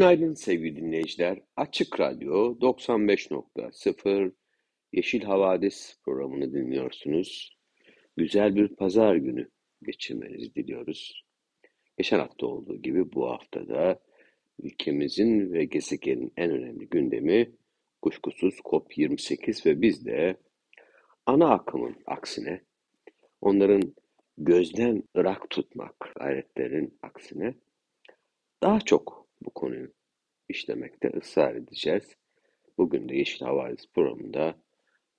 Günaydın sevgili dinleyiciler. Açık Radyo 95.0 Yeşil Havadis programını dinliyorsunuz. Güzel bir pazar günü geçirmenizi diliyoruz. Geçen hafta olduğu gibi bu haftada ülkemizin ve gezegenin en önemli gündemi kuşkusuz COP28 ve biz de ana akımın aksine onların gözden ırak tutmak gayretlerin aksine daha çok bu konuyu işlemekte ısrar edeceğiz. Bugün de Yeşil Havadis programında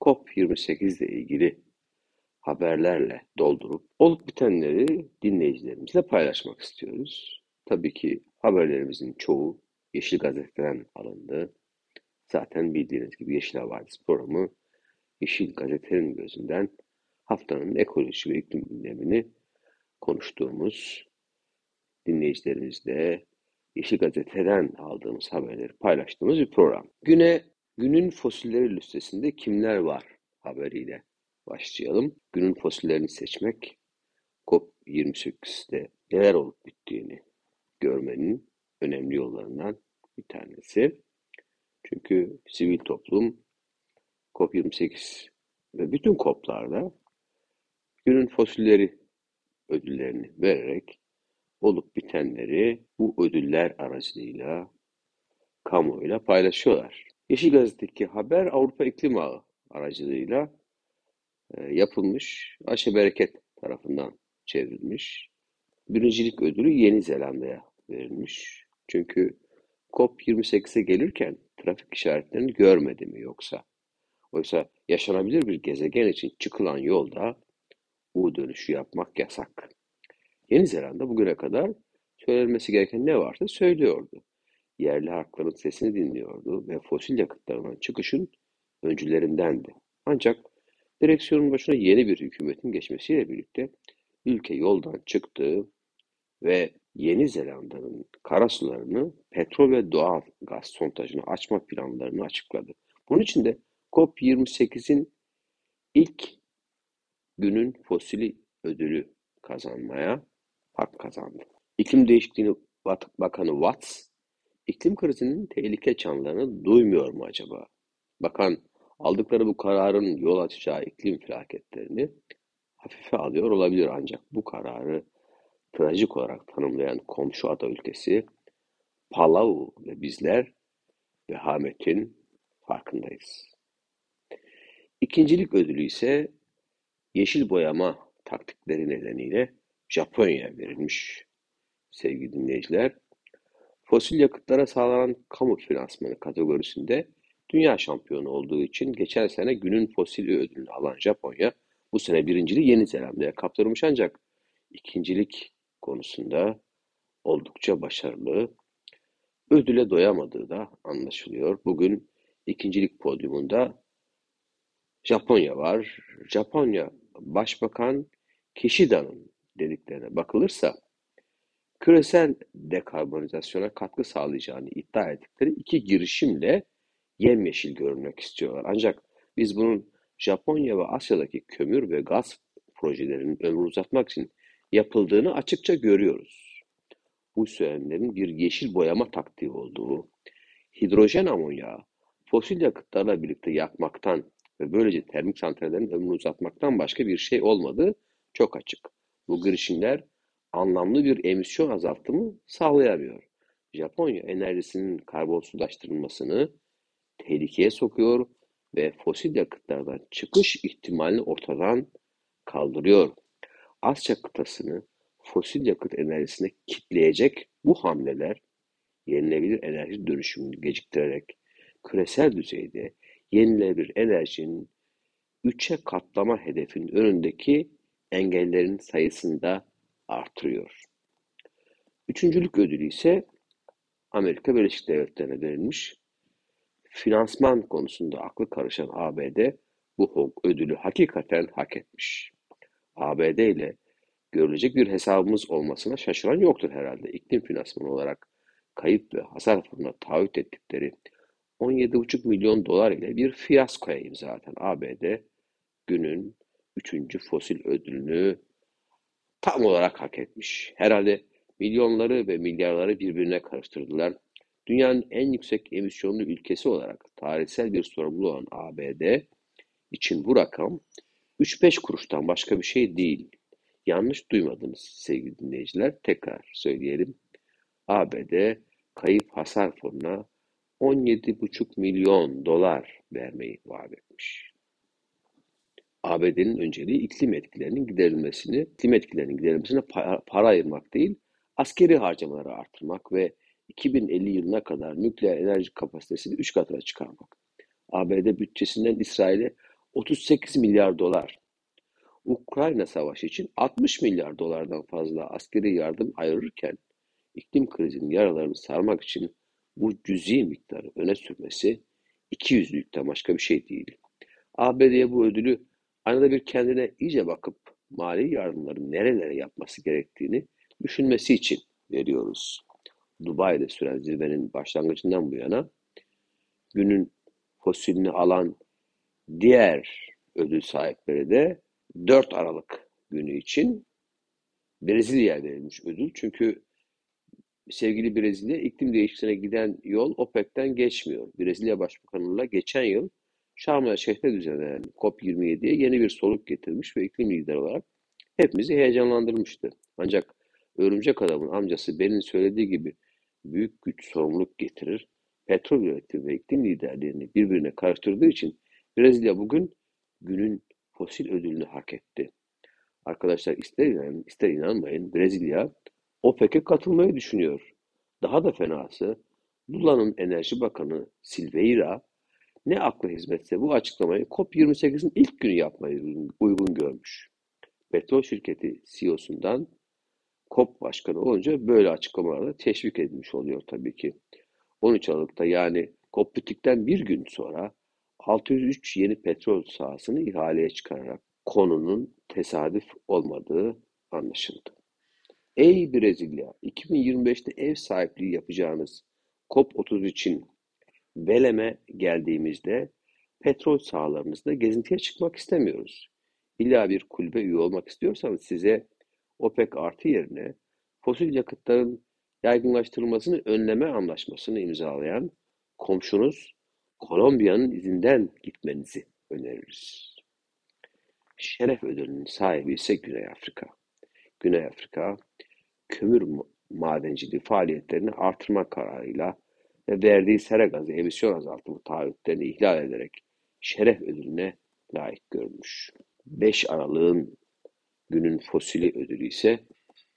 COP28 ile ilgili haberlerle doldurup olup bitenleri dinleyicilerimizle paylaşmak istiyoruz. Tabii ki haberlerimizin çoğu Yeşil Gazete'den alındı. Zaten bildiğiniz gibi Yeşil Havadis programı Yeşil Gazete'nin gözünden haftanın ekoloji ve iklim gündemini konuştuğumuz dinleyicilerimizle Yeşil Gazete'den aldığımız haberleri paylaştığımız bir program. Güne günün fosilleri listesinde kimler var haberiyle başlayalım. Günün fosillerini seçmek COP28'de neler olup bittiğini görmenin önemli yollarından bir tanesi. Çünkü sivil toplum COP28 ve bütün COP'larda günün fosilleri ödüllerini vererek olup bitenleri bu ödüller aracılığıyla kamuoyuyla paylaşıyorlar. Yeşil Gazete'deki haber Avrupa İklim Ağı aracılığıyla e, yapılmış, Aşe Bereket tarafından çevrilmiş. Birincilik ödülü Yeni Zelanda'ya verilmiş. Çünkü COP28'e gelirken trafik işaretlerini görmedi mi yoksa? Oysa yaşanabilir bir gezegen için çıkılan yolda U dönüşü yapmak yasak. Yeni Zelanda bugüne kadar söylenmesi gereken ne varsa söylüyordu. Yerli halkların sesini dinliyordu ve fosil yakıtlarından çıkışın öncülerindendi. Ancak direksiyonun başına yeni bir hükümetin geçmesiyle birlikte ülke yoldan çıktı ve Yeni Zelanda'nın karasularını petrol ve doğal gaz sontajını açma planlarını açıkladı. Bunun için de COP28'in ilk günün fosili ödülü kazanmaya hak kazandı. İklim Değişikliği Bakanı Watts, iklim krizinin tehlike çanlarını duymuyor mu acaba? Bakan aldıkları bu kararın yol açacağı iklim felaketlerini hafife alıyor olabilir ancak bu kararı trajik olarak tanımlayan komşu ada ülkesi Palau ve bizler vehametin farkındayız. İkincilik ödülü ise yeşil boyama taktikleri nedeniyle Japonya'ya verilmiş sevgili dinleyiciler. Fosil yakıtlara sağlanan kamu finansmanı kategorisinde dünya şampiyonu olduğu için geçen sene günün fosil ödülünü alan Japonya bu sene birinciliği Yeni Zelanda'ya kaptırmış ancak ikincilik konusunda oldukça başarılı. Ödüle doyamadığı da anlaşılıyor. Bugün ikincilik podyumunda Japonya var. Japonya Başbakan Kishida'nın dediklerine bakılırsa küresel dekarbonizasyona katkı sağlayacağını iddia ettikleri iki girişimle yemyeşil görünmek istiyorlar. Ancak biz bunun Japonya ve Asya'daki kömür ve gaz projelerinin ömrü uzatmak için yapıldığını açıkça görüyoruz. Bu söylemlerin bir yeşil boyama taktiği olduğu, hidrojen amonyağı fosil yakıtlarla birlikte yakmaktan ve böylece termik santrallerin ömrünü uzatmaktan başka bir şey olmadığı çok açık. Bu girişimler anlamlı bir emisyon azaltımı sağlayamıyor. Japonya enerjisinin karbonsuzlaştırılmasını tehlikeye sokuyor ve fosil yakıtlardan çıkış ihtimalini ortadan kaldırıyor. Asya kıtasını fosil yakıt enerjisine kitleyecek bu hamleler yenilebilir enerji dönüşümünü geciktirerek küresel düzeyde yenilenebilir enerjinin üçe katlama hedefinin önündeki engellerin sayısını da artırıyor. Üçüncülük ödülü ise Amerika Birleşik Devletleri'ne verilmiş. Finansman konusunda aklı karışan ABD bu ödülü hakikaten hak etmiş. ABD ile görülecek bir hesabımız olmasına şaşıran yoktur herhalde. İklim finansmanı olarak kayıp ve hasar fonuna taahhüt ettikleri 17,5 milyon dolar ile bir fiyaskoya imza atan ABD günün 3. fosil ödülünü tam olarak hak etmiş. Herhalde milyonları ve milyarları birbirine karıştırdılar. Dünyanın en yüksek emisyonlu ülkesi olarak tarihsel bir sorumlu olan ABD için bu rakam 3-5 kuruştan başka bir şey değil. Yanlış duymadınız sevgili dinleyiciler. Tekrar söyleyelim. ABD kayıp hasar fonuna 17,5 milyon dolar vermeyi vaat etmiş. ABD'nin önceliği iklim etkilerinin giderilmesini, iklim etkilerinin giderilmesine para, para ayırmak değil, askeri harcamaları artırmak ve 2050 yılına kadar nükleer enerji kapasitesini 3 katına çıkarmak. ABD bütçesinden İsrail'e 38 milyar dolar, Ukrayna Savaşı için 60 milyar dolardan fazla askeri yardım ayırırken iklim krizinin yaralarını sarmak için bu cüzi miktarı öne sürmesi iki yüzlülükten başka bir şey değil. ABD'ye bu ödülü arada bir kendine iyice bakıp mali yardımları nerelere yapması gerektiğini düşünmesi için veriyoruz. Dubai'de süren zirvenin başlangıcından bu yana günün fosilini alan diğer ödül sahipleri de 4 Aralık günü için Brezilya'ya verilmiş ödül. Çünkü sevgili Brezilya iklim değişikliğine giden yol OPEC'ten geçmiyor. Brezilya Başbakanı'yla geçen yıl Şarm El Şeyh'te düzenlenen COP27'ye yeni bir soluk getirmiş ve iklim lideri olarak hepimizi heyecanlandırmıştı. Ancak örümcek adamın amcası Ben'in söylediği gibi büyük güç sorumluluk getirir. Petrol üretimi ve iklim liderlerini birbirine karıştırdığı için Brezilya bugün günün fosil ödülünü hak etti. Arkadaşlar ister inanın ister inanmayın Brezilya OPEC'e katılmayı düşünüyor. Daha da fenası Lula'nın Enerji Bakanı Silveira ne akla hizmetse bu açıklamayı COP28'in ilk günü yapmayı uygun görmüş. Petrol şirketi CEO'sundan COP başkanı olunca böyle açıklamalarla teşvik edilmiş oluyor tabii ki. 13 Aralık'ta yani COP bittikten bir gün sonra 603 yeni petrol sahasını ihaleye çıkararak konunun tesadüf olmadığı anlaşıldı. Ey Brezilya, 2025'te ev sahipliği yapacağınız COP30 için Belem'e geldiğimizde petrol sahalarımızda gezintiye çıkmak istemiyoruz. İlla bir kulübe üye olmak istiyorsanız size OPEC artı yerine fosil yakıtların yaygınlaştırılmasını önleme anlaşmasını imzalayan komşunuz Kolombiya'nın izinden gitmenizi öneririz. Şeref ödülünün sahibi ise Güney Afrika. Güney Afrika, kömür madenciliği faaliyetlerini artırma kararıyla ve verdiği sera gazı emisyon azaltımı taahhütlerini ihlal ederek şeref ödülüne layık görmüş. 5 Aralık'ın günün fosili ödülü ise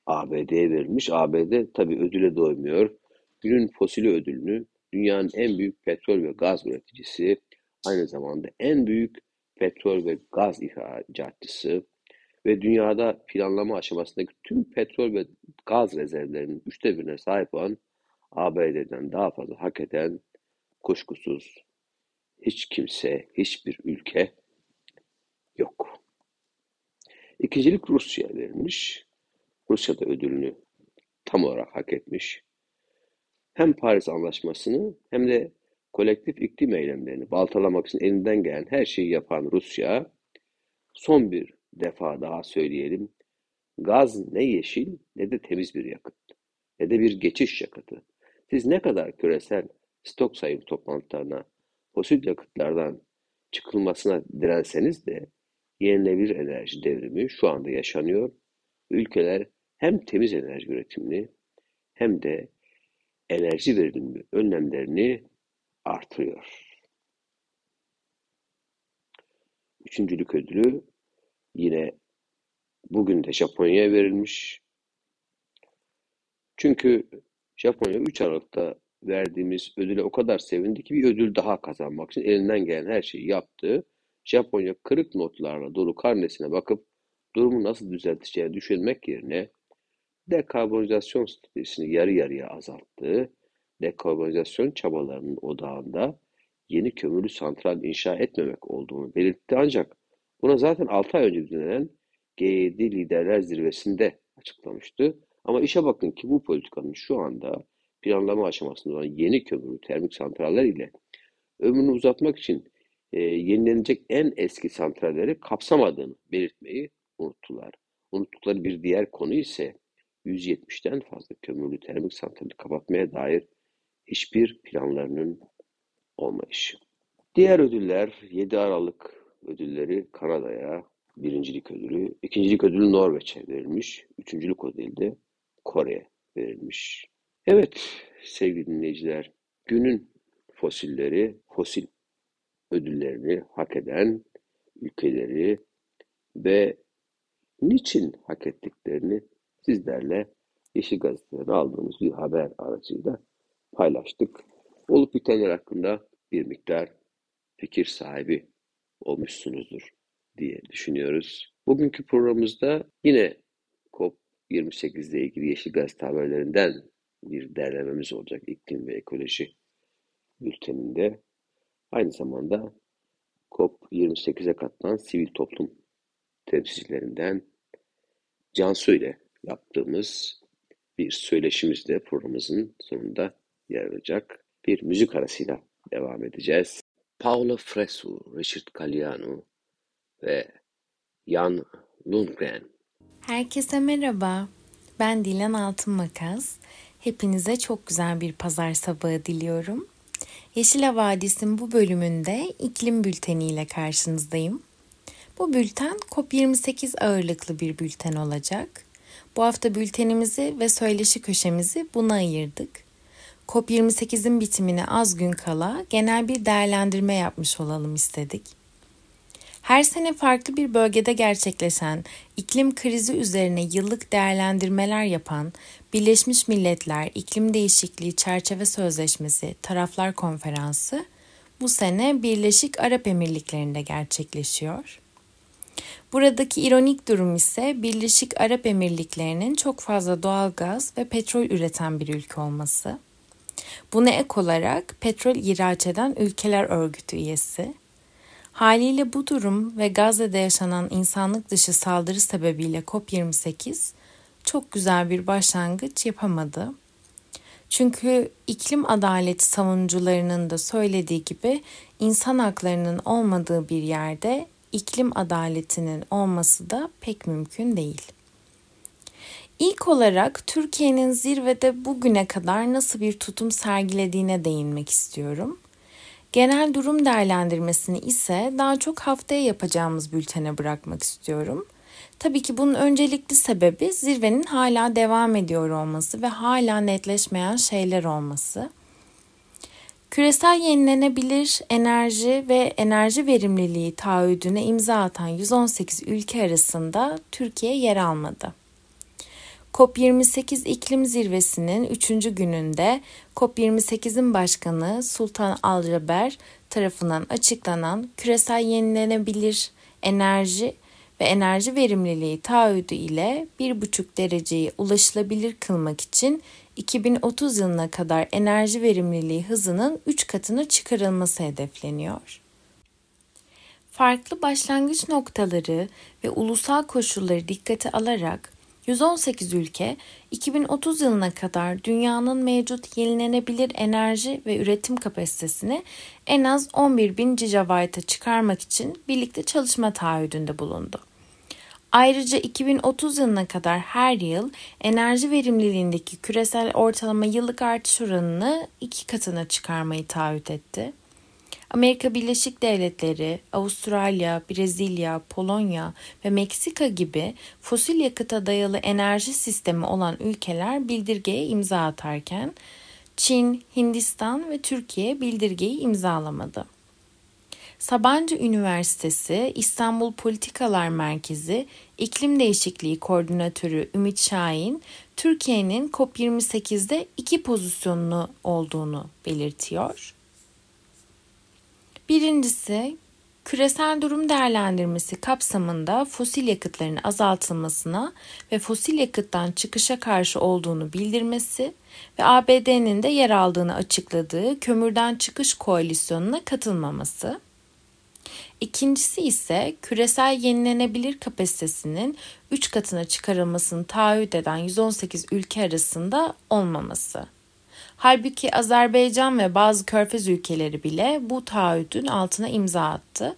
ABD'ye verilmiş. ABD tabi ödüle doymuyor. Günün fosili ödülünü dünyanın en büyük petrol ve gaz üreticisi, aynı zamanda en büyük petrol ve gaz ihracatçısı ve dünyada planlama aşamasındaki tüm petrol ve gaz rezervlerinin üçte birine sahip olan ABD'den daha fazla hak eden kuşkusuz hiç kimse, hiçbir ülke yok. İkincilik Rusya verilmiş. Rusya da ödülünü tam olarak hak etmiş. Hem Paris Anlaşması'nı hem de kolektif iklim eylemlerini baltalamak için elinden gelen her şeyi yapan Rusya, son bir defa daha söyleyelim, gaz ne yeşil ne de temiz bir yakıt, ne de bir geçiş yakıtı. Siz ne kadar küresel stok sayım toplantılarına fosil yakıtlardan çıkılmasına direnseniz de yenilebilir enerji devrimi şu anda yaşanıyor. Ülkeler hem temiz enerji üretimini hem de enerji verilimi önlemlerini artırıyor. Üçüncülük ödülü yine bugün de Japonya'ya verilmiş. Çünkü Japonya 3 Aralık'ta verdiğimiz ödüle o kadar sevindi ki bir ödül daha kazanmak için elinden gelen her şeyi yaptı. Japonya kırık notlarla dolu karnesine bakıp durumu nasıl düzelteceğini düşünmek yerine dekarbonizasyon stratejisini yarı yarıya azalttığı, dekarbonizasyon çabalarının odağında yeni kömürlü santral inşa etmemek olduğunu belirtti ancak buna zaten 6 ay önce düzenlenen G7 Liderler Zirvesi'nde açıklamıştı. Ama işe bakın ki bu politikanın şu anda planlama aşamasında olan yeni kömürlü termik santraller ile ömrünü uzatmak için e, yenilenecek en eski santralleri kapsamadığını belirtmeyi unuttular. Unuttukları bir diğer konu ise 170'ten fazla kömürlü termik santrali kapatmaya dair hiçbir planlarının olmayışı. Diğer ödüller 7 Aralık ödülleri Kanada'ya birincilik ödülü, ikincilik ödülü Norveç'e verilmiş, üçüncülük ödülü de Kore'ye verilmiş. Evet sevgili dinleyiciler, günün fosilleri, fosil ödüllerini hak eden ülkeleri ve niçin hak ettiklerini sizlerle Yeşil Gazete'den aldığımız bir haber aracıyla paylaştık. Olup bitenler hakkında bir miktar fikir sahibi olmuşsunuzdur diye düşünüyoruz. Bugünkü programımızda yine COP28 ile ilgili Yeşil Gazete haberlerinden bir derlememiz olacak iklim ve ekoloji bülteninde. Aynı zamanda COP28'e katılan sivil toplum temsilcilerinden Cansu ile yaptığımız bir söyleşimizde programımızın sonunda yer alacak. Bir müzik arasıyla devam edeceğiz. Paolo Fresu, Richard Galliano ve Jan Lundgren. Herkese merhaba. Ben Dilan Altınmakas. Hepinize çok güzel bir pazar sabahı diliyorum. Yeşil Havadis'in bu bölümünde iklim bülteni ile karşınızdayım. Bu bülten COP28 ağırlıklı bir bülten olacak. Bu hafta bültenimizi ve söyleşi köşemizi buna ayırdık. COP28'in bitimine az gün kala genel bir değerlendirme yapmış olalım istedik. Her sene farklı bir bölgede gerçekleşen iklim krizi üzerine yıllık değerlendirmeler yapan Birleşmiş Milletler İklim Değişikliği Çerçeve Sözleşmesi Taraflar Konferansı bu sene Birleşik Arap Emirlikleri'nde gerçekleşiyor. Buradaki ironik durum ise Birleşik Arap Emirlikleri'nin çok fazla doğal gaz ve petrol üreten bir ülke olması. Buna ek olarak petrol ihraç eden ülkeler örgütü üyesi. Haliyle bu durum ve Gazze'de yaşanan insanlık dışı saldırı sebebiyle COP28 çok güzel bir başlangıç yapamadı. Çünkü iklim adaleti savunucularının da söylediği gibi insan haklarının olmadığı bir yerde iklim adaletinin olması da pek mümkün değil. İlk olarak Türkiye'nin zirvede bugüne kadar nasıl bir tutum sergilediğine değinmek istiyorum. Genel durum değerlendirmesini ise daha çok haftaya yapacağımız bültene bırakmak istiyorum. Tabii ki bunun öncelikli sebebi zirvenin hala devam ediyor olması ve hala netleşmeyen şeyler olması. Küresel yenilenebilir enerji ve enerji verimliliği taahhüdüne imza atan 118 ülke arasında Türkiye yer almadı. COP28 iklim zirvesinin 3. gününde COP28'in başkanı Sultan Aljaber tarafından açıklanan küresel yenilenebilir enerji ve enerji verimliliği taahhüdü ile 1,5 dereceyi ulaşılabilir kılmak için 2030 yılına kadar enerji verimliliği hızının 3 katına çıkarılması hedefleniyor. Farklı başlangıç noktaları ve ulusal koşulları dikkate alarak 118 ülke 2030 yılına kadar dünyanın mevcut yenilenebilir enerji ve üretim kapasitesini en az 11 bin GW'a çıkarmak için birlikte çalışma taahhüdünde bulundu. Ayrıca 2030 yılına kadar her yıl enerji verimliliğindeki küresel ortalama yıllık artış oranını iki katına çıkarmayı taahhüt etti. Amerika Birleşik Devletleri, Avustralya, Brezilya, Polonya ve Meksika gibi fosil yakıta dayalı enerji sistemi olan ülkeler bildirgeye imza atarken Çin, Hindistan ve Türkiye bildirgeyi imzalamadı. Sabancı Üniversitesi İstanbul Politikalar Merkezi İklim Değişikliği Koordinatörü Ümit Şahin, Türkiye'nin COP28'de iki pozisyonlu olduğunu belirtiyor. Birincisi küresel durum değerlendirmesi kapsamında fosil yakıtların azaltılmasına ve fosil yakıttan çıkışa karşı olduğunu bildirmesi ve ABD'nin de yer aldığını açıkladığı kömürden çıkış koalisyonuna katılmaması. İkincisi ise küresel yenilenebilir kapasitesinin 3 katına çıkarılmasını taahhüt eden 118 ülke arasında olmaması. Halbuki Azerbaycan ve bazı körfez ülkeleri bile bu taahhüdün altına imza attı.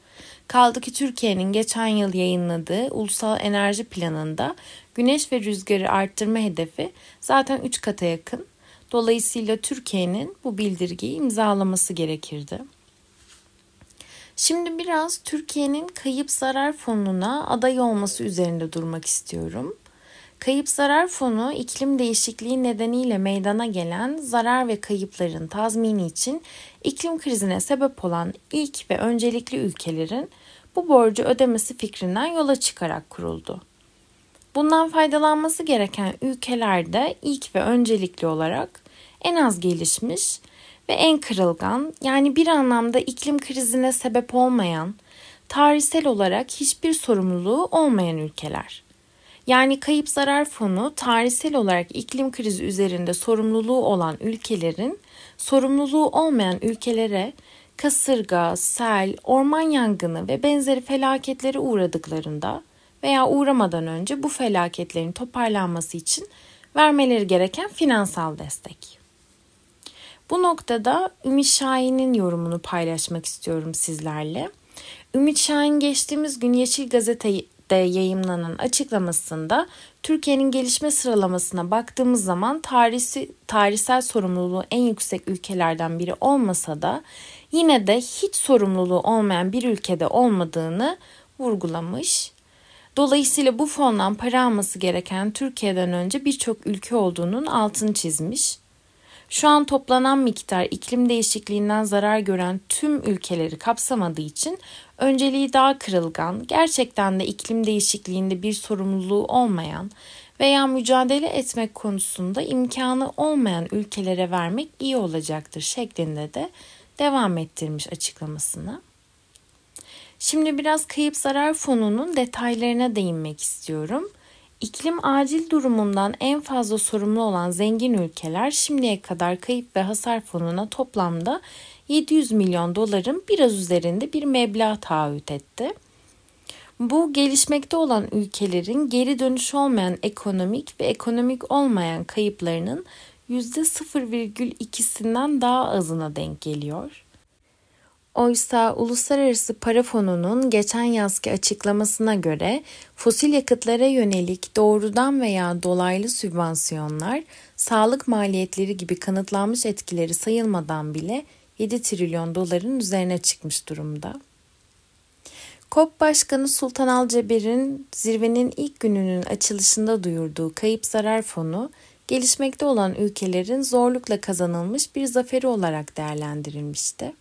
Kaldı ki Türkiye'nin geçen yıl yayınladığı Ulusal Enerji Planı'nda güneş ve rüzgarı arttırma hedefi zaten 3 kata yakın. Dolayısıyla Türkiye'nin bu bildirgeyi imzalaması gerekirdi. Şimdi biraz Türkiye'nin kayıp zarar fonuna aday olması üzerinde durmak istiyorum. Kayıp zarar fonu iklim değişikliği nedeniyle meydana gelen zarar ve kayıpların tazmini için iklim krizine sebep olan ilk ve öncelikli ülkelerin bu borcu ödemesi fikrinden yola çıkarak kuruldu. Bundan faydalanması gereken ülkelerde ilk ve öncelikli olarak en az gelişmiş ve en kırılgan yani bir anlamda iklim krizine sebep olmayan, tarihsel olarak hiçbir sorumluluğu olmayan ülkeler. Yani kayıp zarar fonu tarihsel olarak iklim krizi üzerinde sorumluluğu olan ülkelerin sorumluluğu olmayan ülkelere kasırga, sel, orman yangını ve benzeri felaketlere uğradıklarında veya uğramadan önce bu felaketlerin toparlanması için vermeleri gereken finansal destek. Bu noktada Ümit Şahin'in yorumunu paylaşmak istiyorum sizlerle. Ümit Şahin geçtiğimiz gün Yeşil Gazete'de yayımlanan açıklamasında Türkiye'nin gelişme sıralamasına baktığımız zaman tarihsi, tarihsel sorumluluğu en yüksek ülkelerden biri olmasa da yine de hiç sorumluluğu olmayan bir ülkede olmadığını vurgulamış. Dolayısıyla bu fondan para alması gereken Türkiye'den önce birçok ülke olduğunun altını çizmiş. Şu an toplanan miktar iklim değişikliğinden zarar gören tüm ülkeleri kapsamadığı için önceliği daha kırılgan, gerçekten de iklim değişikliğinde bir sorumluluğu olmayan veya mücadele etmek konusunda imkanı olmayan ülkelere vermek iyi olacaktır şeklinde de devam ettirmiş açıklamasını. Şimdi biraz kayıp zarar fonunun detaylarına değinmek istiyorum. İklim acil durumundan en fazla sorumlu olan zengin ülkeler şimdiye kadar kayıp ve hasar fonuna toplamda 700 milyon doların biraz üzerinde bir meblağ taahhüt etti. Bu gelişmekte olan ülkelerin geri dönüş olmayan ekonomik ve ekonomik olmayan kayıplarının %0,2'sinden daha azına denk geliyor. Oysa Uluslararası Para Fonu'nun geçen yazki açıklamasına göre fosil yakıtlara yönelik doğrudan veya dolaylı sübvansiyonlar sağlık maliyetleri gibi kanıtlanmış etkileri sayılmadan bile 7 trilyon doların üzerine çıkmış durumda. COP Başkanı Sultan Alceber'in zirvenin ilk gününün açılışında duyurduğu kayıp zarar fonu, gelişmekte olan ülkelerin zorlukla kazanılmış bir zaferi olarak değerlendirilmişti.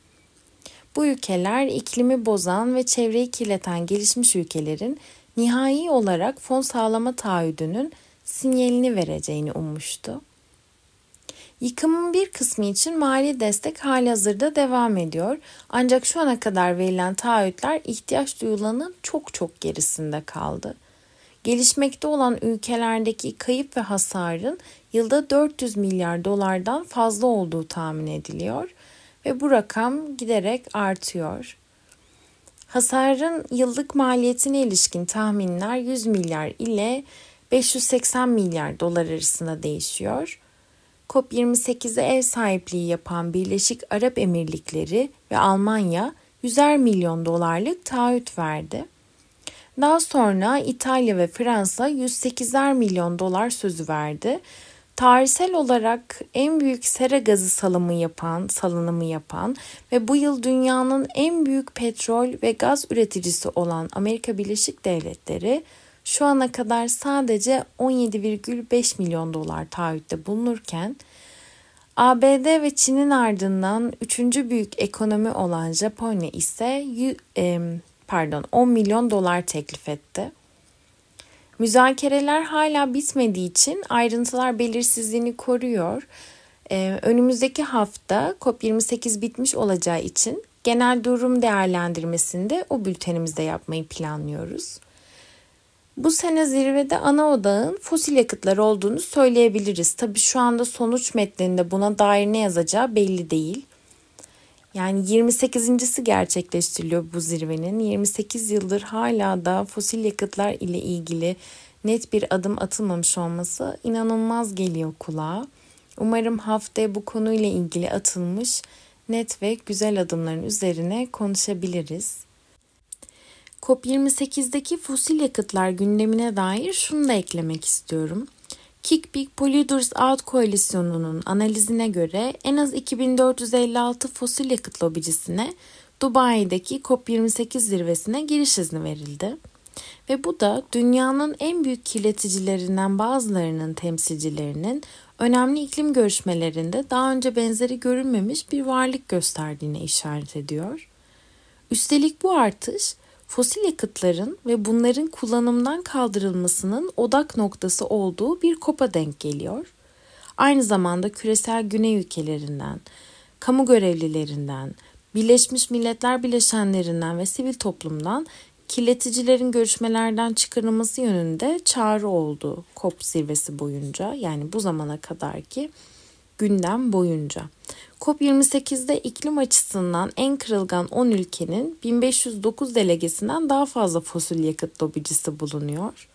Bu ülkeler iklimi bozan ve çevreyi kirleten gelişmiş ülkelerin nihai olarak fon sağlama taahhüdünün sinyalini vereceğini ummuştu. Yıkımın bir kısmı için mali destek halihazırda devam ediyor. Ancak şu ana kadar verilen taahhütler ihtiyaç duyulanın çok çok gerisinde kaldı. Gelişmekte olan ülkelerdeki kayıp ve hasarın yılda 400 milyar dolardan fazla olduğu tahmin ediliyor ve bu rakam giderek artıyor. Hasarın yıllık maliyetine ilişkin tahminler 100 milyar ile 580 milyar dolar arasında değişiyor. COP28'e ev sahipliği yapan Birleşik Arap Emirlikleri ve Almanya 100'er milyon dolarlık taahhüt verdi. Daha sonra İtalya ve Fransa 108'er milyon dolar sözü verdi tarihsel olarak en büyük sera gazı salımı yapan, salınımı yapan ve bu yıl dünyanın en büyük petrol ve gaz üreticisi olan Amerika Birleşik Devletleri şu ana kadar sadece 17,5 milyon dolar taahhütte bulunurken ABD ve Çin'in ardından üçüncü büyük ekonomi olan Japonya ise pardon 10 milyon dolar teklif etti. Müzakereler hala bitmediği için ayrıntılar belirsizliğini koruyor. Ee, önümüzdeki hafta COP28 bitmiş olacağı için genel durum değerlendirmesini de o bültenimizde yapmayı planlıyoruz. Bu sene zirvede ana odağın fosil yakıtlar olduğunu söyleyebiliriz. Tabii şu anda sonuç metninde buna dair ne yazacağı belli değil. Yani 28.si gerçekleştiriliyor bu zirvenin. 28 yıldır hala da fosil yakıtlar ile ilgili net bir adım atılmamış olması inanılmaz geliyor kulağa. Umarım haftaya bu konuyla ilgili atılmış net ve güzel adımların üzerine konuşabiliriz. COP28'deki fosil yakıtlar gündemine dair şunu da eklemek istiyorum. Kickbig Polluters Out Koalisyonunun analizine göre en az 2456 fosil yakıt lobicisine Dubai'deki COP28 zirvesine giriş izni verildi. Ve bu da dünyanın en büyük kirleticilerinden bazılarının temsilcilerinin önemli iklim görüşmelerinde daha önce benzeri görülmemiş bir varlık gösterdiğine işaret ediyor. Üstelik bu artış fosil yakıtların ve bunların kullanımdan kaldırılmasının odak noktası olduğu bir kopa denk geliyor. Aynı zamanda küresel güney ülkelerinden, kamu görevlilerinden, Birleşmiş Milletler bileşenlerinden ve sivil toplumdan kirleticilerin görüşmelerden çıkarılması yönünde çağrı oldu COP zirvesi boyunca yani bu zamana kadar ki gündem boyunca. COP28'de iklim açısından en kırılgan 10 ülkenin 1509 delegesinden daha fazla fosil yakıt lobicisi bulunuyor.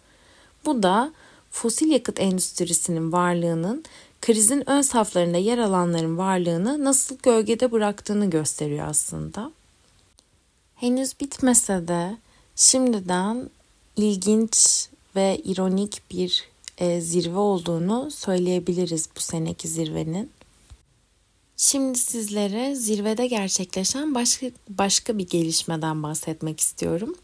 Bu da fosil yakıt endüstrisinin varlığının krizin ön saflarında yer alanların varlığını nasıl gölgede bıraktığını gösteriyor aslında. Henüz bitmese de şimdiden ilginç ve ironik bir e, zirve olduğunu söyleyebiliriz bu seneki zirvenin. Şimdi sizlere zirvede gerçekleşen başka başka bir gelişmeden bahsetmek istiyorum.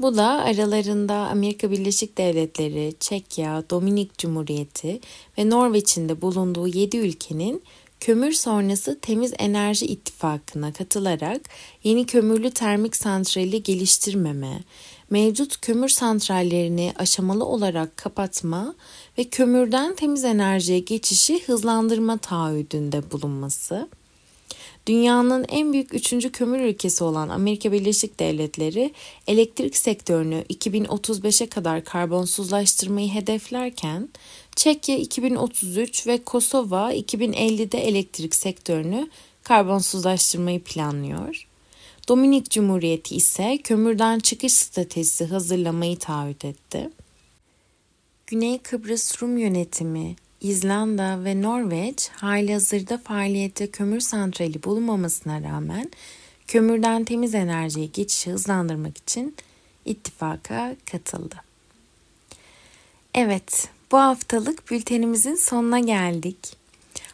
Bu da aralarında Amerika Birleşik Devletleri, Çekya, Dominik Cumhuriyeti ve Norveç'in de bulunduğu 7 ülkenin kömür sonrası temiz enerji ittifakına katılarak yeni kömürlü termik santrali geliştirmeme, mevcut kömür santrallerini aşamalı olarak kapatma ve kömürden temiz enerjiye geçişi hızlandırma taahhüdünde bulunması. Dünyanın en büyük üçüncü kömür ülkesi olan Amerika Birleşik Devletleri elektrik sektörünü 2035'e kadar karbonsuzlaştırmayı hedeflerken Çekya 2033 ve Kosova 2050'de elektrik sektörünü karbonsuzlaştırmayı planlıyor. Dominik Cumhuriyeti ise kömürden çıkış stratejisi hazırlamayı taahhüt etti. Güney Kıbrıs Rum yönetimi, İzlanda ve Norveç halihazırda faaliyette kömür santrali bulunmamasına rağmen kömürden temiz enerjiye geçişi hızlandırmak için ittifaka katıldı. Evet, bu haftalık bültenimizin sonuna geldik.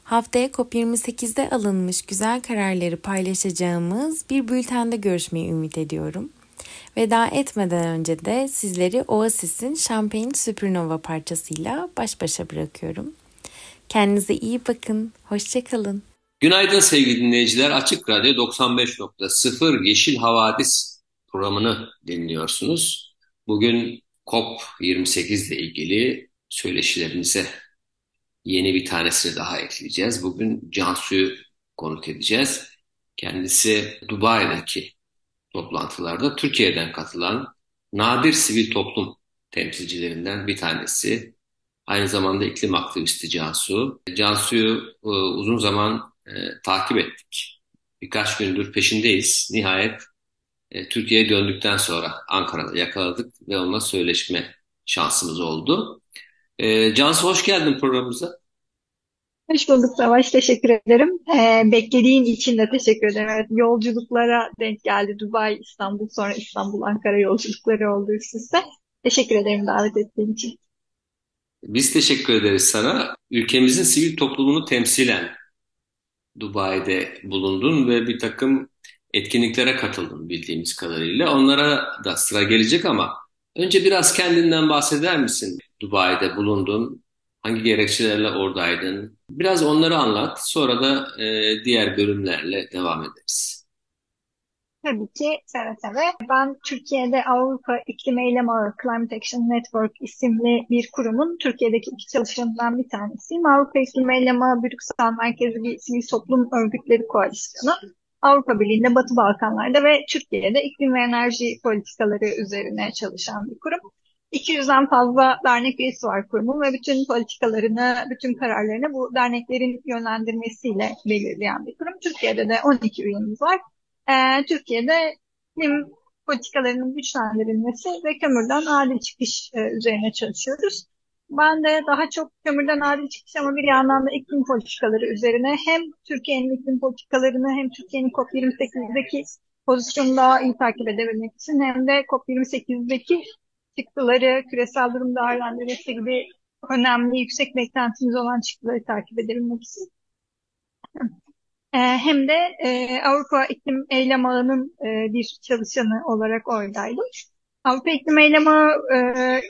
Haftaya COP28'de alınmış güzel kararları paylaşacağımız bir bültende görüşmeyi ümit ediyorum. Veda etmeden önce de sizleri Oasis'in Champagne Supernova parçasıyla baş başa bırakıyorum. Kendinize iyi bakın, hoşçakalın. Günaydın sevgili dinleyiciler. Açık Radyo 95.0 Yeşil Havadis programını dinliyorsunuz. Bugün COP28 ile ilgili söyleşilerimize yeni bir tanesini daha ekleyeceğiz. Bugün Cansu'yu konuk edeceğiz. Kendisi Dubai'deki toplantılarda Türkiye'den katılan nadir sivil toplum temsilcilerinden bir tanesi. Aynı zamanda iklim aktivisti Cansu. Cansu'yu e, uzun zaman e, takip ettik. Birkaç gündür peşindeyiz. Nihayet e, Türkiye'ye döndükten sonra Ankara'da yakaladık ve onunla söyleşme şansımız oldu. E, Cansu hoş geldin programımıza. Hoş bulduk Savaş. Teşekkür ederim. Ee, beklediğin için de teşekkür ederim. Evet, yolculuklara denk geldi. Dubai, İstanbul, sonra İstanbul, Ankara yolculukları oldu üst üste. Teşekkür ederim davet ettiğin için. Biz teşekkür ederiz sana. Ülkemizin sivil toplumunu temsilen Dubai'de bulundun ve bir takım etkinliklere katıldın bildiğimiz kadarıyla. Onlara da sıra gelecek ama önce biraz kendinden bahseder misin? Dubai'de bulundun, hangi gerekçelerle oradaydın? Biraz onları anlat, sonra da e, diğer bölümlerle devam ederiz. Tabii ki seve seve. Ben Türkiye'de Avrupa İklim Eylem Ağı Climate Action Network isimli bir kurumun Türkiye'deki iki çalışanından bir tanesiyim. Avrupa İklim Eylem Ağı Brüksel Merkezi bir sivil toplum örgütleri koalisyonu. Avrupa Birliği'nde, Batı Balkanlar'da ve Türkiye'de iklim ve enerji politikaları üzerine çalışan bir kurum. 200'den fazla dernek üyesi var kurumun ve bütün politikalarını, bütün kararlarını bu derneklerin yönlendirmesiyle belirleyen bir kurum. Türkiye'de de 12 üyemiz var. Ee, Türkiye'de iklim politikalarının güçlendirilmesi ve kömürden adil çıkış e, üzerine çalışıyoruz. Ben de daha çok kömürden adil çıkış ama bir yandan da iklim politikaları üzerine hem Türkiye'nin iklim politikalarını hem Türkiye'nin COP28'deki pozisyonu daha iyi takip edebilmek için hem de COP28'deki çıktıları, küresel durum değerlendirmesi gibi önemli, yüksek beklentimiz olan çıktıları takip edebilmek için. Ee, hem de e, Avrupa İklim Eylem Ağı'nın e, bir çalışanı olarak oradaydım. Avrupa İklim Eylem Ağı e,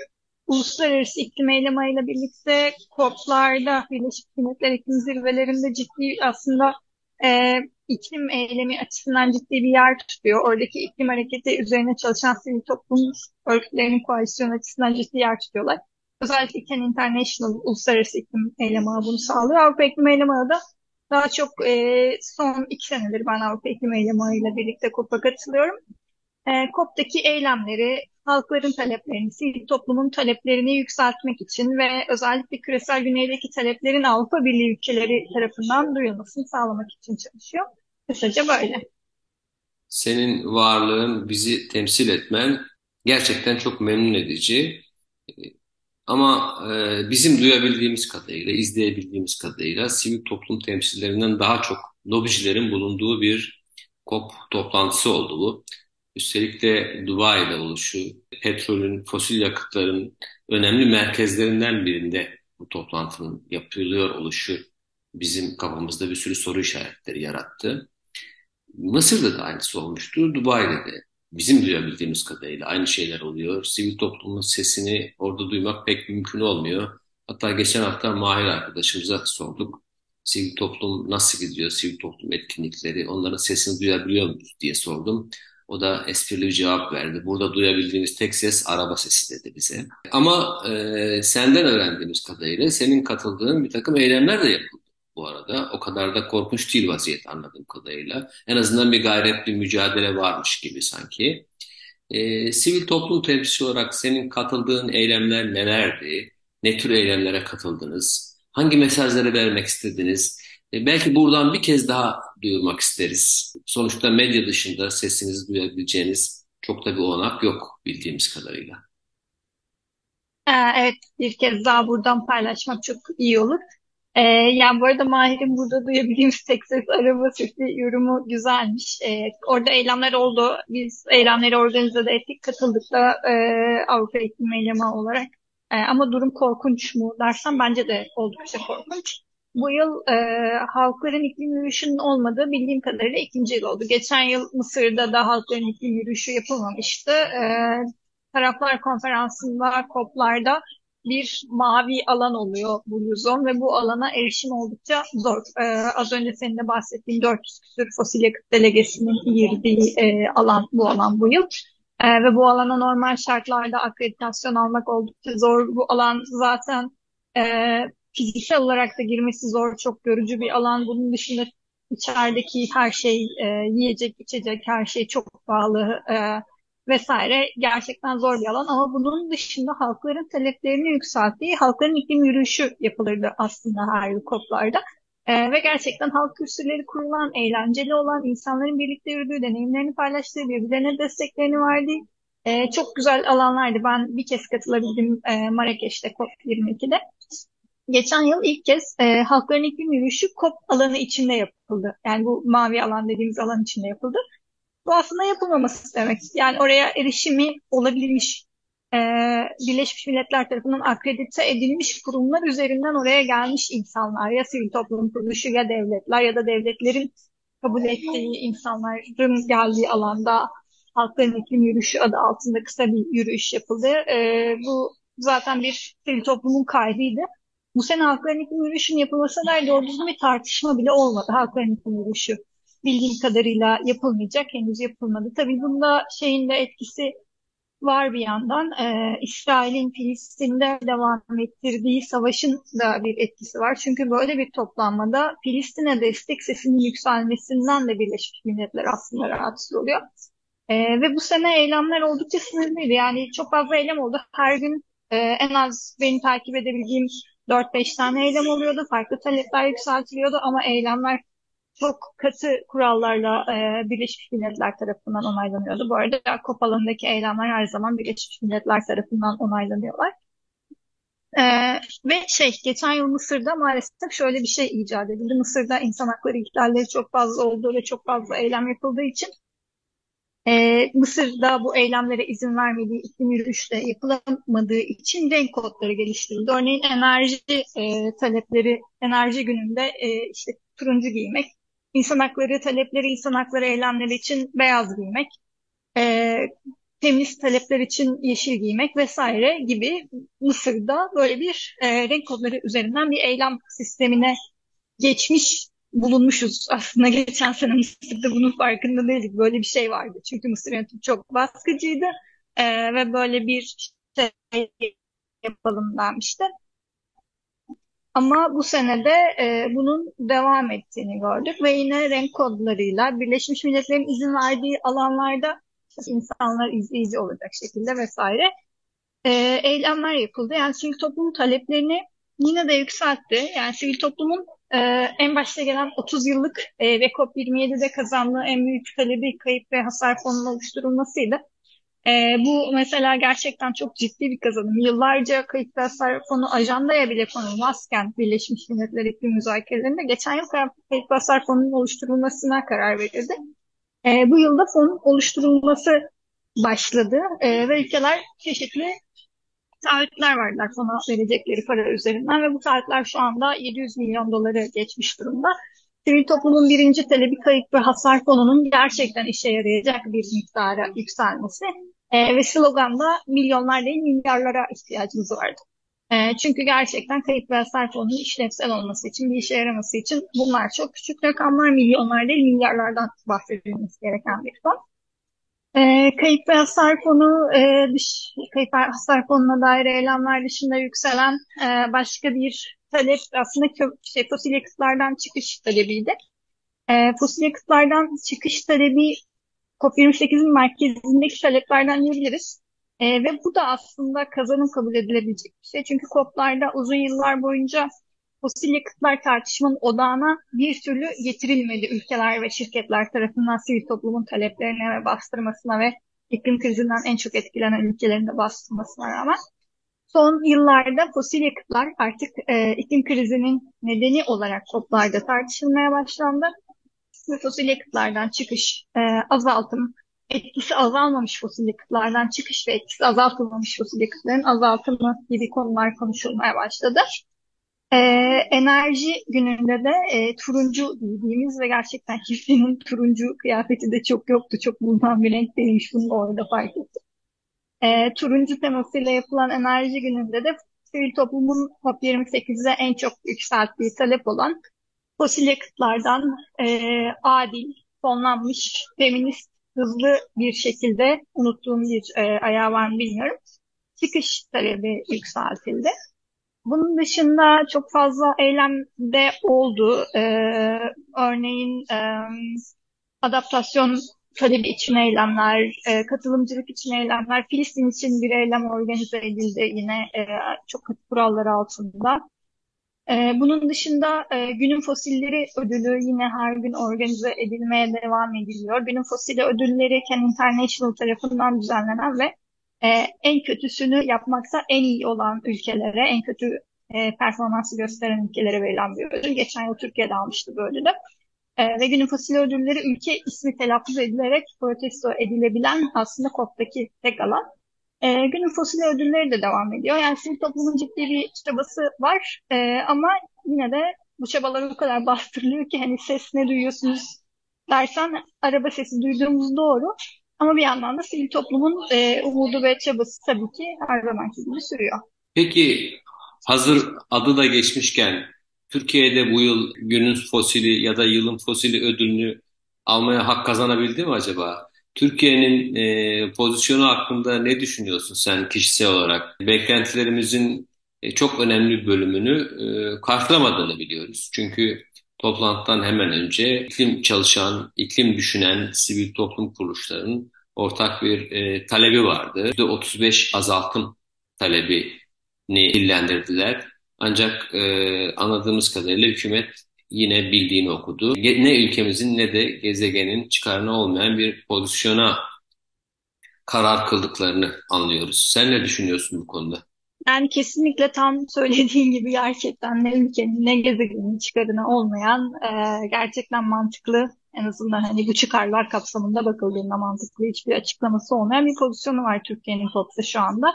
uluslararası iklim eylem ağıyla birlikte COP'larda, Birleşmiş Milletler iklim zirvelerinde ciddi aslında e, iklim eylemi açısından ciddi bir yer tutuyor. Oradaki iklim hareketi üzerine çalışan sivil toplum örgütlerinin koalisyonu açısından ciddi yer tutuyorlar. Özellikle Ken International Uluslararası İklim Eylem Ağı bunu sağlıyor. Avrupa İklim Eylem Ağı da daha çok e, son iki senedir ben Avrupa İklim Eylem Ağı ile birlikte COP'a katılıyorum. E, COP'taki eylemleri, halkların taleplerini, sivil toplumun taleplerini yükseltmek için ve özellikle küresel güneydeki taleplerin Avrupa Birliği ülkeleri tarafından duyulmasını sağlamak için çalışıyor. Kısaca böyle. Senin varlığın, bizi temsil etmen gerçekten çok memnun edici. Ama e, bizim duyabildiğimiz kadarıyla, izleyebildiğimiz kadarıyla sivil toplum temsillerinden daha çok lobicilerin bulunduğu bir COP toplantısı oldu bu. Üstelik de Dubai'de oluşu, petrolün, fosil yakıtların önemli merkezlerinden birinde bu toplantının yapılıyor oluşu bizim kafamızda bir sürü soru işaretleri yarattı. Mısır'da da aynısı olmuştu, Dubai'de de. Bizim duyabildiğimiz kadarıyla aynı şeyler oluyor. Sivil toplumun sesini orada duymak pek mümkün olmuyor. Hatta geçen hafta Mahir arkadaşımıza sorduk. Sivil toplum nasıl gidiyor, sivil toplum etkinlikleri, onların sesini duyabiliyor muyuz diye sordum. O da esprili bir cevap verdi. Burada duyabildiğimiz tek ses araba sesi dedi bize. Ama e, senden öğrendiğimiz kadarıyla senin katıldığın bir takım eylemler de yapıldı bu arada. O kadar da korkunç değil vaziyet anladığım kadarıyla. En azından bir gayret, bir mücadele varmış gibi sanki. E, sivil toplum temsilcisi olarak senin katıldığın eylemler nelerdi? Ne tür eylemlere katıldınız? Hangi mesajları vermek istediniz? E, belki buradan bir kez daha duyurmak isteriz. Sonuçta medya dışında sesinizi duyabileceğiniz çok da bir olanak yok bildiğimiz kadarıyla. Ee, evet, bir kez daha buradan paylaşmak çok iyi olur. Ee, yani bu arada Mahir'in burada duyabildiğimiz tek ses araba sesi yorumu güzelmiş. Ee, orada eylemler oldu. Biz eylemleri organize de ettik, katıldık da e, Avrupa Eğitim Eylemi olarak. E, ama durum korkunç mu dersen bence de oldukça korkunç. Bu yıl e, halkların iklim yürüyüşünün olmadığı bildiğim kadarıyla ikinci yıl oldu. Geçen yıl Mısır'da da halkların iklim yürüyüşü yapılmamıştı. E, taraflar konferansında, COP'larda bir mavi alan oluyor Blue Zone ve bu alana erişim oldukça zor. Ee, az önce senin de bahsettiğin 400 küsur fosil yakıt delegesinin girdiği e, alan bu alan bu yıl. E, ve bu alana normal şartlarda akreditasyon almak oldukça zor. Bu alan zaten e, fiziksel olarak da girmesi zor, çok görücü bir alan. Bunun dışında içerideki her şey, e, yiyecek, içecek her şey çok pahalı e, vesaire gerçekten zor bir alan. Ama bunun dışında halkların taleplerini yükselttiği halkların iklim yürüyüşü yapılırdı aslında her yıl COP'larda. E, ve gerçekten halk kürsüleri kurulan, eğlenceli olan, insanların birlikte yürüdüğü, deneyimlerini paylaştığı, birbirlerine desteklerini verdiği e, çok güzel alanlardı. Ben bir kez katılabildim e, Marrakeş'te COP22'de. Geçen yıl ilk kez e, halkların iklim yürüyüşü COP alanı içinde yapıldı. Yani bu mavi alan dediğimiz alan içinde yapıldı. Bu aslında yapılmaması demek. Yani oraya erişimi olabilmiş e, Birleşmiş Milletler tarafından akredite edilmiş kurumlar üzerinden oraya gelmiş insanlar ya sivil toplum kuruluşu ya devletler ya da devletlerin kabul ettiği insanların geldiği alanda halkların iklim yürüyüşü adı altında kısa bir yürüyüş yapıldı. E, bu zaten bir sivil toplumun kaybıydı. Bu sene halkların iklim yürüyüşünün yapılmasına dair doğru düzgün bir tartışma bile olmadı. Halkların iklim yürüyüşü bildiğim kadarıyla yapılmayacak. Henüz yapılmadı. Tabii bunda şeyin de etkisi var bir yandan. Ee, İsrail'in Filistin'de devam ettirdiği savaşın da bir etkisi var. Çünkü böyle bir toplanmada Filistin'e destek sesinin yükselmesinden de Birleşmiş Milletler aslında rahatsız oluyor. Ee, ve bu sene eylemler oldukça sınırlıydı. Yani çok fazla eylem oldu. Her gün e, en az benim takip edebildiğim 4-5 tane eylem oluyordu. Farklı talepler yükseltiliyordu ama eylemler çok katı kurallarla e, Birleşmiş Milletler tarafından onaylanıyordu. Bu arada COP alanındaki eylemler her zaman Birleşmiş Milletler tarafından onaylanıyorlar. E, ve şey geçen yıl Mısır'da maalesef şöyle bir şey icat edildi. Mısır'da insan hakları ihlalleri çok fazla olduğu ve çok fazla eylem yapıldığı için e, Mısır'da bu eylemlere izin vermediği, iklim yürüyüşte yapılamadığı için renk kodları geliştirildi. Örneğin enerji e, talepleri, enerji gününde e, işte turuncu giymek, insan hakları talepleri, insan hakları eylemleri için beyaz giymek, e, temiz talepler için yeşil giymek vesaire gibi Mısır'da böyle bir e, renk kodları üzerinden bir eylem sistemine geçmiş bulunmuşuz. Aslında geçen sene Mısır'da bunun farkında değildik. Böyle bir şey vardı. Çünkü Mısır yönetimi çok baskıcıydı e, ve böyle bir şey yapalım denmişti. Ama bu senede e, bunun devam ettiğini gördük ve yine renk kodlarıyla Birleşmiş Milletler'in izin verdiği alanlarda insanlar izleyici olacak şekilde vesaire e, eylemler yapıldı. Yani sivil toplumun taleplerini yine de yükseltti. Yani sivil toplumun e, en başta gelen 30 yıllık e, ve COP27'de kazandığı en büyük talebi kayıp ve hasar fonunun oluşturulmasıydı. E, bu mesela gerçekten çok ciddi bir kazanım. Yıllarca kayıp ve hasar fonu ajandaya bile konulmazken Birleşmiş Milletler iklim müzakerelerinde geçen yıl kayıp ve hasar fonunun oluşturulmasına karar verildi. E, bu yılda fonun oluşturulması başladı e, ve ülkeler çeşitli taahhütler verdiler fona verecekleri para üzerinden ve bu taahhütler şu anda 700 milyon doları geçmiş durumda. Sivil toplumun birinci talebi kayıp ve hasar fonunun gerçekten işe yarayacak bir miktara yükselmesi e, ve sloganda milyonlar değil milyarlara ihtiyacımız vardı. E, çünkü gerçekten kayıp ve hasar fonunun işlevsel olması için, bir işe yaraması için bunlar çok küçük rakamlar, milyonlar değil milyarlardan bahsedilmesi gereken bir fon. E, kayıp ve hasar fonu, e, dış, kayıp ve hasar fonuna dair eylemler dışında yükselen e, başka bir talep aslında şey, fosil yakıtlardan çıkış talebiydi. E, fosil yakıtlardan çıkış talebi COP28'in merkezindeki taleplerden diyebiliriz. E, ve bu da aslında kazanım kabul edilebilecek bir şey. Çünkü COP'larda uzun yıllar boyunca fosil yakıtlar tartışmanın odağına bir türlü getirilmedi ülkeler ve şirketler tarafından sivil toplumun taleplerine ve bastırmasına ve iklim krizinden en çok etkilenen ülkelerin de bastırmasına rağmen son yıllarda fosil yakıtlar artık e, iklim krizinin nedeni olarak COP'larda tartışılmaya başlandı. Ve fosil yakıtlardan çıkış, e, azaltım, etkisi azalmamış fosil yakıtlardan çıkış ve etkisi azaltılmamış fosil yakıtların azaltımı gibi konular konuşulmaya başladı. Ee, enerji gününde de e, turuncu giydiğimiz ve gerçekten kimsenin turuncu kıyafeti de çok yoktu. Çok bulunan bir renk değilmiş. Bunu da orada fark ettim. Ee, turuncu temasıyla yapılan enerji gününde de sivil toplumun COP28'de en çok yükselttiği talep olan fosil yakıtlardan e, adil, fonlanmış, feminist, hızlı bir şekilde unuttuğum bir e, ayağı var mı bilmiyorum. Çıkış talebi yükseltildi. Bunun dışında çok fazla eylemde oldu. Ee, örneğin e, adaptasyon talebi için eylemler, e, katılımcılık için eylemler, Filistin için bir eylem organize edildi yine e, çok katı kurallar altında. E, bunun dışında e, Günün Fosilleri ödülü yine her gün organize edilmeye devam ediliyor. Günün Fosili ödülleri Can International tarafından düzenlenen ve e, en kötüsünü yapmakta en iyi olan ülkelere, en kötü e, performansı gösteren ülkelere verilen bir ödül. Geçen yıl Türkiye'de almıştı bu ödülü. E, ve günün fosil ödülleri ülke ismi telaffuz edilerek protesto edilebilen aslında COP'taki tek alan. E, günün fosil ödülleri de devam ediyor. Yani sivil toplumun ciddi bir çabası var e, ama yine de bu çabalar o kadar bastırılıyor ki hani ses ne duyuyorsunuz dersen araba sesi duyduğumuz doğru. Ama bir yandan da sivil toplumun e, umudu ve çabası tabii ki her zamanki gibi sürüyor. Peki hazır adı da geçmişken Türkiye'de bu yıl günün fosili ya da yılın fosili ödülünü almaya hak kazanabildi mi acaba? Türkiye'nin e, pozisyonu hakkında ne düşünüyorsun sen kişisel olarak? Beklentilerimizin e, çok önemli bölümünü e, karşılamadığını biliyoruz. Çünkü toplantıdan hemen önce iklim çalışan, iklim düşünen sivil toplum kuruluşlarının ortak bir e, talebi vardı. %35 azaltım talebini dillendirdiler. Ancak e, anladığımız kadarıyla hükümet yine bildiğini okudu. Ne ülkemizin ne de gezegenin çıkarına olmayan bir pozisyona karar kıldıklarını anlıyoruz. Sen ne düşünüyorsun bu konuda? Yani kesinlikle tam söylediğin gibi gerçekten ne ülkenin ne gezegenin çıkarına olmayan e, gerçekten mantıklı en azından hani bu çıkarlar kapsamında bakıldığında mantıklı hiçbir açıklaması olmayan bir pozisyonu var Türkiye'nin COP'ta şu anda.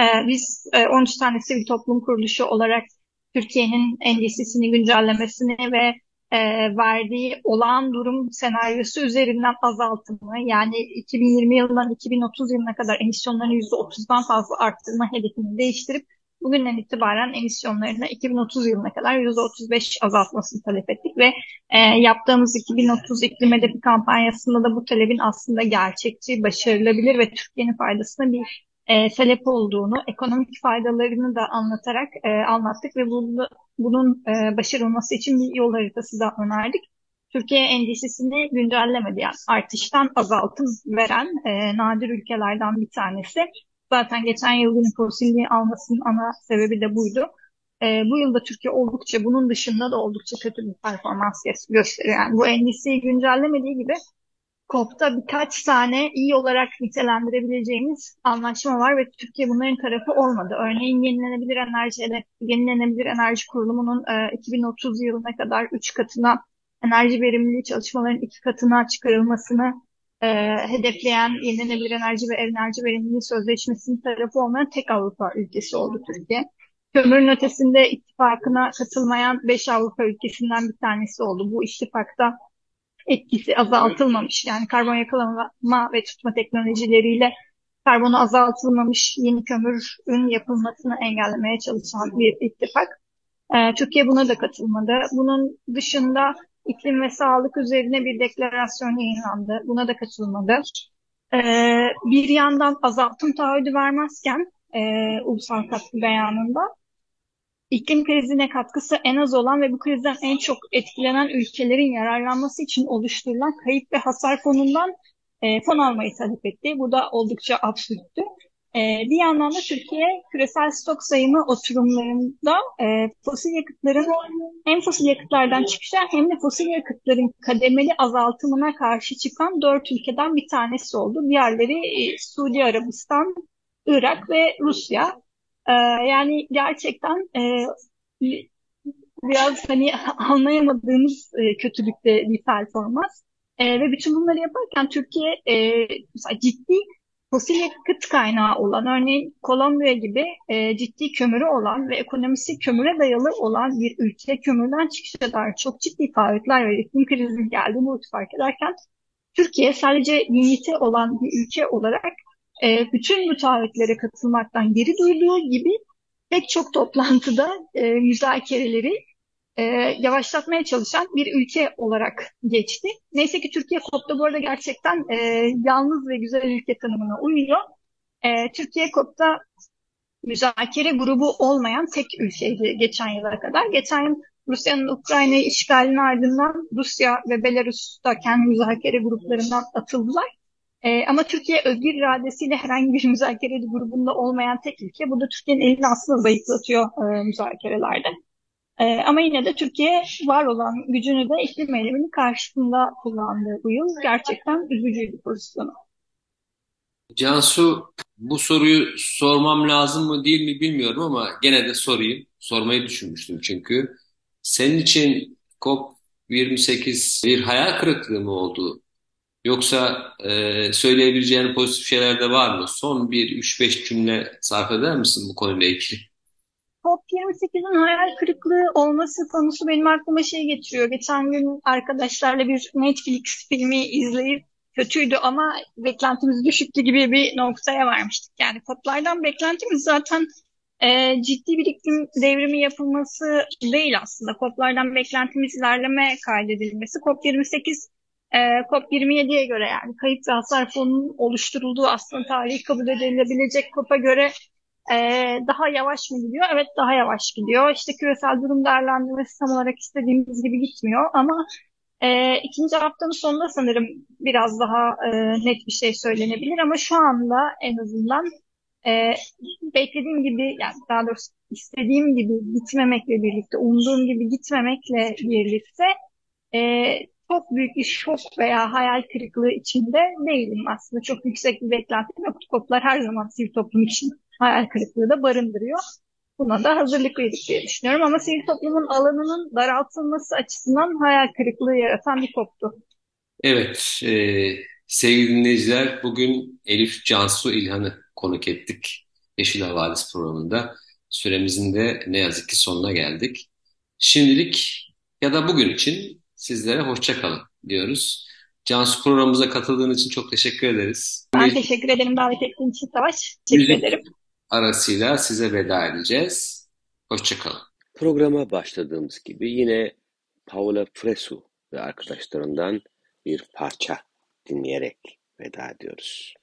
E, biz e, 13 tane sivil toplum kuruluşu olarak Türkiye'nin endişesini güncellemesini ve e, verdiği olağan durum senaryosu üzerinden azaltımı yani 2020 yılından 2030 yılına kadar emisyonlarını %30'dan fazla arttırma hedefini değiştirip bugünden itibaren emisyonlarını 2030 yılına kadar %35 azaltmasını talep ettik ve e, yaptığımız 2030 iklim hedefi kampanyasında da bu talebin aslında gerçekçi, başarılabilir ve Türkiye'nin faydasına bir e, sebep olduğunu, ekonomik faydalarını da anlatarak e, anlattık ve bunu, bunun e, başarılması için bir yol haritası da önerdik. Türkiye endişesini güncellemedi. Yani artıştan azaltım veren e, nadir ülkelerden bir tanesi. Zaten geçen yıl fosilliği almasının ana sebebi de buydu. E, bu yılda Türkiye oldukça bunun dışında da oldukça kötü bir performans gösteriyor. Yani bu endişeyi güncellemediği gibi COP'ta birkaç tane iyi olarak nitelendirebileceğimiz anlaşma var ve Türkiye bunların tarafı olmadı. Örneğin yenilenebilir enerji, yenilenebilir enerji kurulumunun e, 2030 yılına kadar 3 katına enerji verimliliği çalışmaların 2 katına çıkarılmasını e, hedefleyen yenilenebilir enerji ve enerji verimliliği sözleşmesinin tarafı olmayan tek Avrupa ülkesi oldu Türkiye. Kömürün ötesinde ittifakına katılmayan 5 Avrupa ülkesinden bir tanesi oldu. Bu ittifakta etkisi azaltılmamış. Yani karbon yakalama ve tutma teknolojileriyle karbonu azaltılmamış yeni kömürün yapılmasını engellemeye çalışan bir ittifak. Ee, Türkiye buna da katılmadı. Bunun dışında iklim ve sağlık üzerine bir deklarasyon yayınlandı. Buna da katılmadı. Ee, bir yandan azaltım taahhüdü vermezken e, ulusal katkı beyanında iklim krizine katkısı en az olan ve bu krizden en çok etkilenen ülkelerin yararlanması için oluşturulan kayıp ve hasar fonundan e, fon almayı talep etti. Bu da oldukça absürttü. E, bir yandan da Türkiye küresel stok sayımı oturumlarında e, fosil yakıtların hem fosil yakıtlardan çıkışa hem de fosil yakıtların kademeli azaltımına karşı çıkan dört ülkeden bir tanesi oldu. Diğerleri e, Suudi Arabistan, Irak ve Rusya. Ee, yani gerçekten e, biraz hani anlayamadığımız e, kötülükte bir performans. E, ve bütün bunları yaparken Türkiye e, mesela ciddi fosil yakıt kaynağı olan, örneğin Kolombiya gibi e, ciddi kömürü olan ve ekonomisi kömüre dayalı olan bir ülke kömürden çıkışa dair çok ciddi taahhütler ve iklim krizinin geldiğini bu fark ederken Türkiye sadece limiti olan bir ülke olarak e, bütün bu taahhütlere katılmaktan geri durduğu gibi pek çok toplantıda e, müzakereleri e, yavaşlatmaya çalışan bir ülke olarak geçti. Neyse ki Türkiye COP'ta bu arada gerçekten e, yalnız ve güzel ülke tanımına uyuyor. E, Türkiye COP'ta müzakere grubu olmayan tek ülkeydi geçen yıla kadar. Geçen yıl Rusya'nın Ukrayna'yı işgalinin ardından Rusya ve Belarus da kendi müzakere gruplarından atıldılar. E, ama Türkiye özgür iradesiyle herhangi bir müzakere grubunda olmayan tek ülke. Bu da Türkiye'nin elini aslında zayıflatıyor e, müzakerelerde. E, ama yine de Türkiye var olan gücünü de iklim eyleminin karşısında kullandığı bu yıl gerçekten üzücü bir pozisyonu. Cansu bu soruyu sormam lazım mı değil mi bilmiyorum ama gene de sorayım. Sormayı düşünmüştüm çünkü. Senin için COP28 bir hayal kırıklığı mı oldu? Yoksa e, söyleyebileceğin pozitif şeyler de var mı? Son bir üç beş cümle sarf eder misin bu konuyla ilgili? COP28'in hayal kırıklığı olması konusu benim aklıma şey getiriyor. Geçen gün arkadaşlarla bir Netflix filmi izleyip kötüydü ama beklentimiz düşüktü gibi bir noktaya varmıştık. Yani COP'lardan beklentimiz zaten e, ciddi bir iklim devrimi yapılması değil aslında. COP'lardan beklentimiz ilerleme kaydedilmesi. COP28 E, COP27'ye göre yani kayıp hasar fonunun oluşturulduğu aslında tarihi kabul edilebilecek COP'a göre e, daha yavaş mı gidiyor? Evet daha yavaş gidiyor. İşte küresel durum değerlendirmesi tam olarak istediğimiz gibi gitmiyor ama e, ikinci haftanın sonunda sanırım biraz daha e, net bir şey söylenebilir ama şu anda en azından e, beklediğim gibi yani daha doğrusu istediğim gibi gitmemekle birlikte, umduğum gibi gitmemekle birlikte e, çok büyük bir şok veya hayal kırıklığı içinde değilim aslında. Çok yüksek bir beklentim yok. Koplar her zaman sivil toplum için hayal kırıklığı da barındırıyor. Buna da hazırlıklıydık diye düşünüyorum. Ama sivil toplumun alanının daraltılması açısından hayal kırıklığı yaratan bir koptu. Evet, e, sevgili dinleyiciler, bugün Elif Cansu İlhan'ı konuk ettik Yeşil Havadis programında. Süremizin de ne yazık ki sonuna geldik. Şimdilik ya da bugün için sizlere hoşça kalın diyoruz. Cansu programımıza katıldığın için çok teşekkür ederiz. Ben teşekkür ederim davet ettiğin için Savaş. Teşekkür Müzik ederim. arasıyla size veda edeceğiz. Hoşça kalın. Programa başladığımız gibi yine Paola Fresu ve arkadaşlarından bir parça dinleyerek veda ediyoruz.